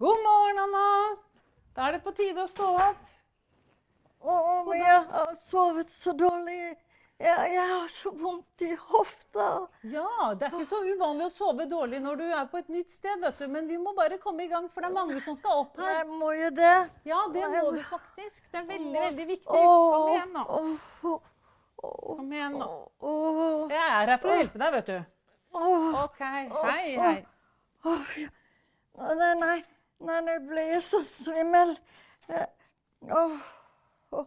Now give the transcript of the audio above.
God morgen, Anna. Da er det på tide å stå opp. Å, men jeg har sovet så dårlig. Jeg, jeg har så vondt i hofta. Ja, det er ikke så uvanlig å sove dårlig når du er på et nytt sted, vet du. Men vi må bare komme i gang, for det er mange som skal opp her. Jeg må jo det. Ja, det må du faktisk. Det er veldig, veldig viktig. Kom igjen nå. Kom igjen nå. Jeg er her for å hjelpe deg, vet du. OK. Hei, hei. Nei, nei, nei, nå ble jeg så svimmel. Eh, Oh. åh.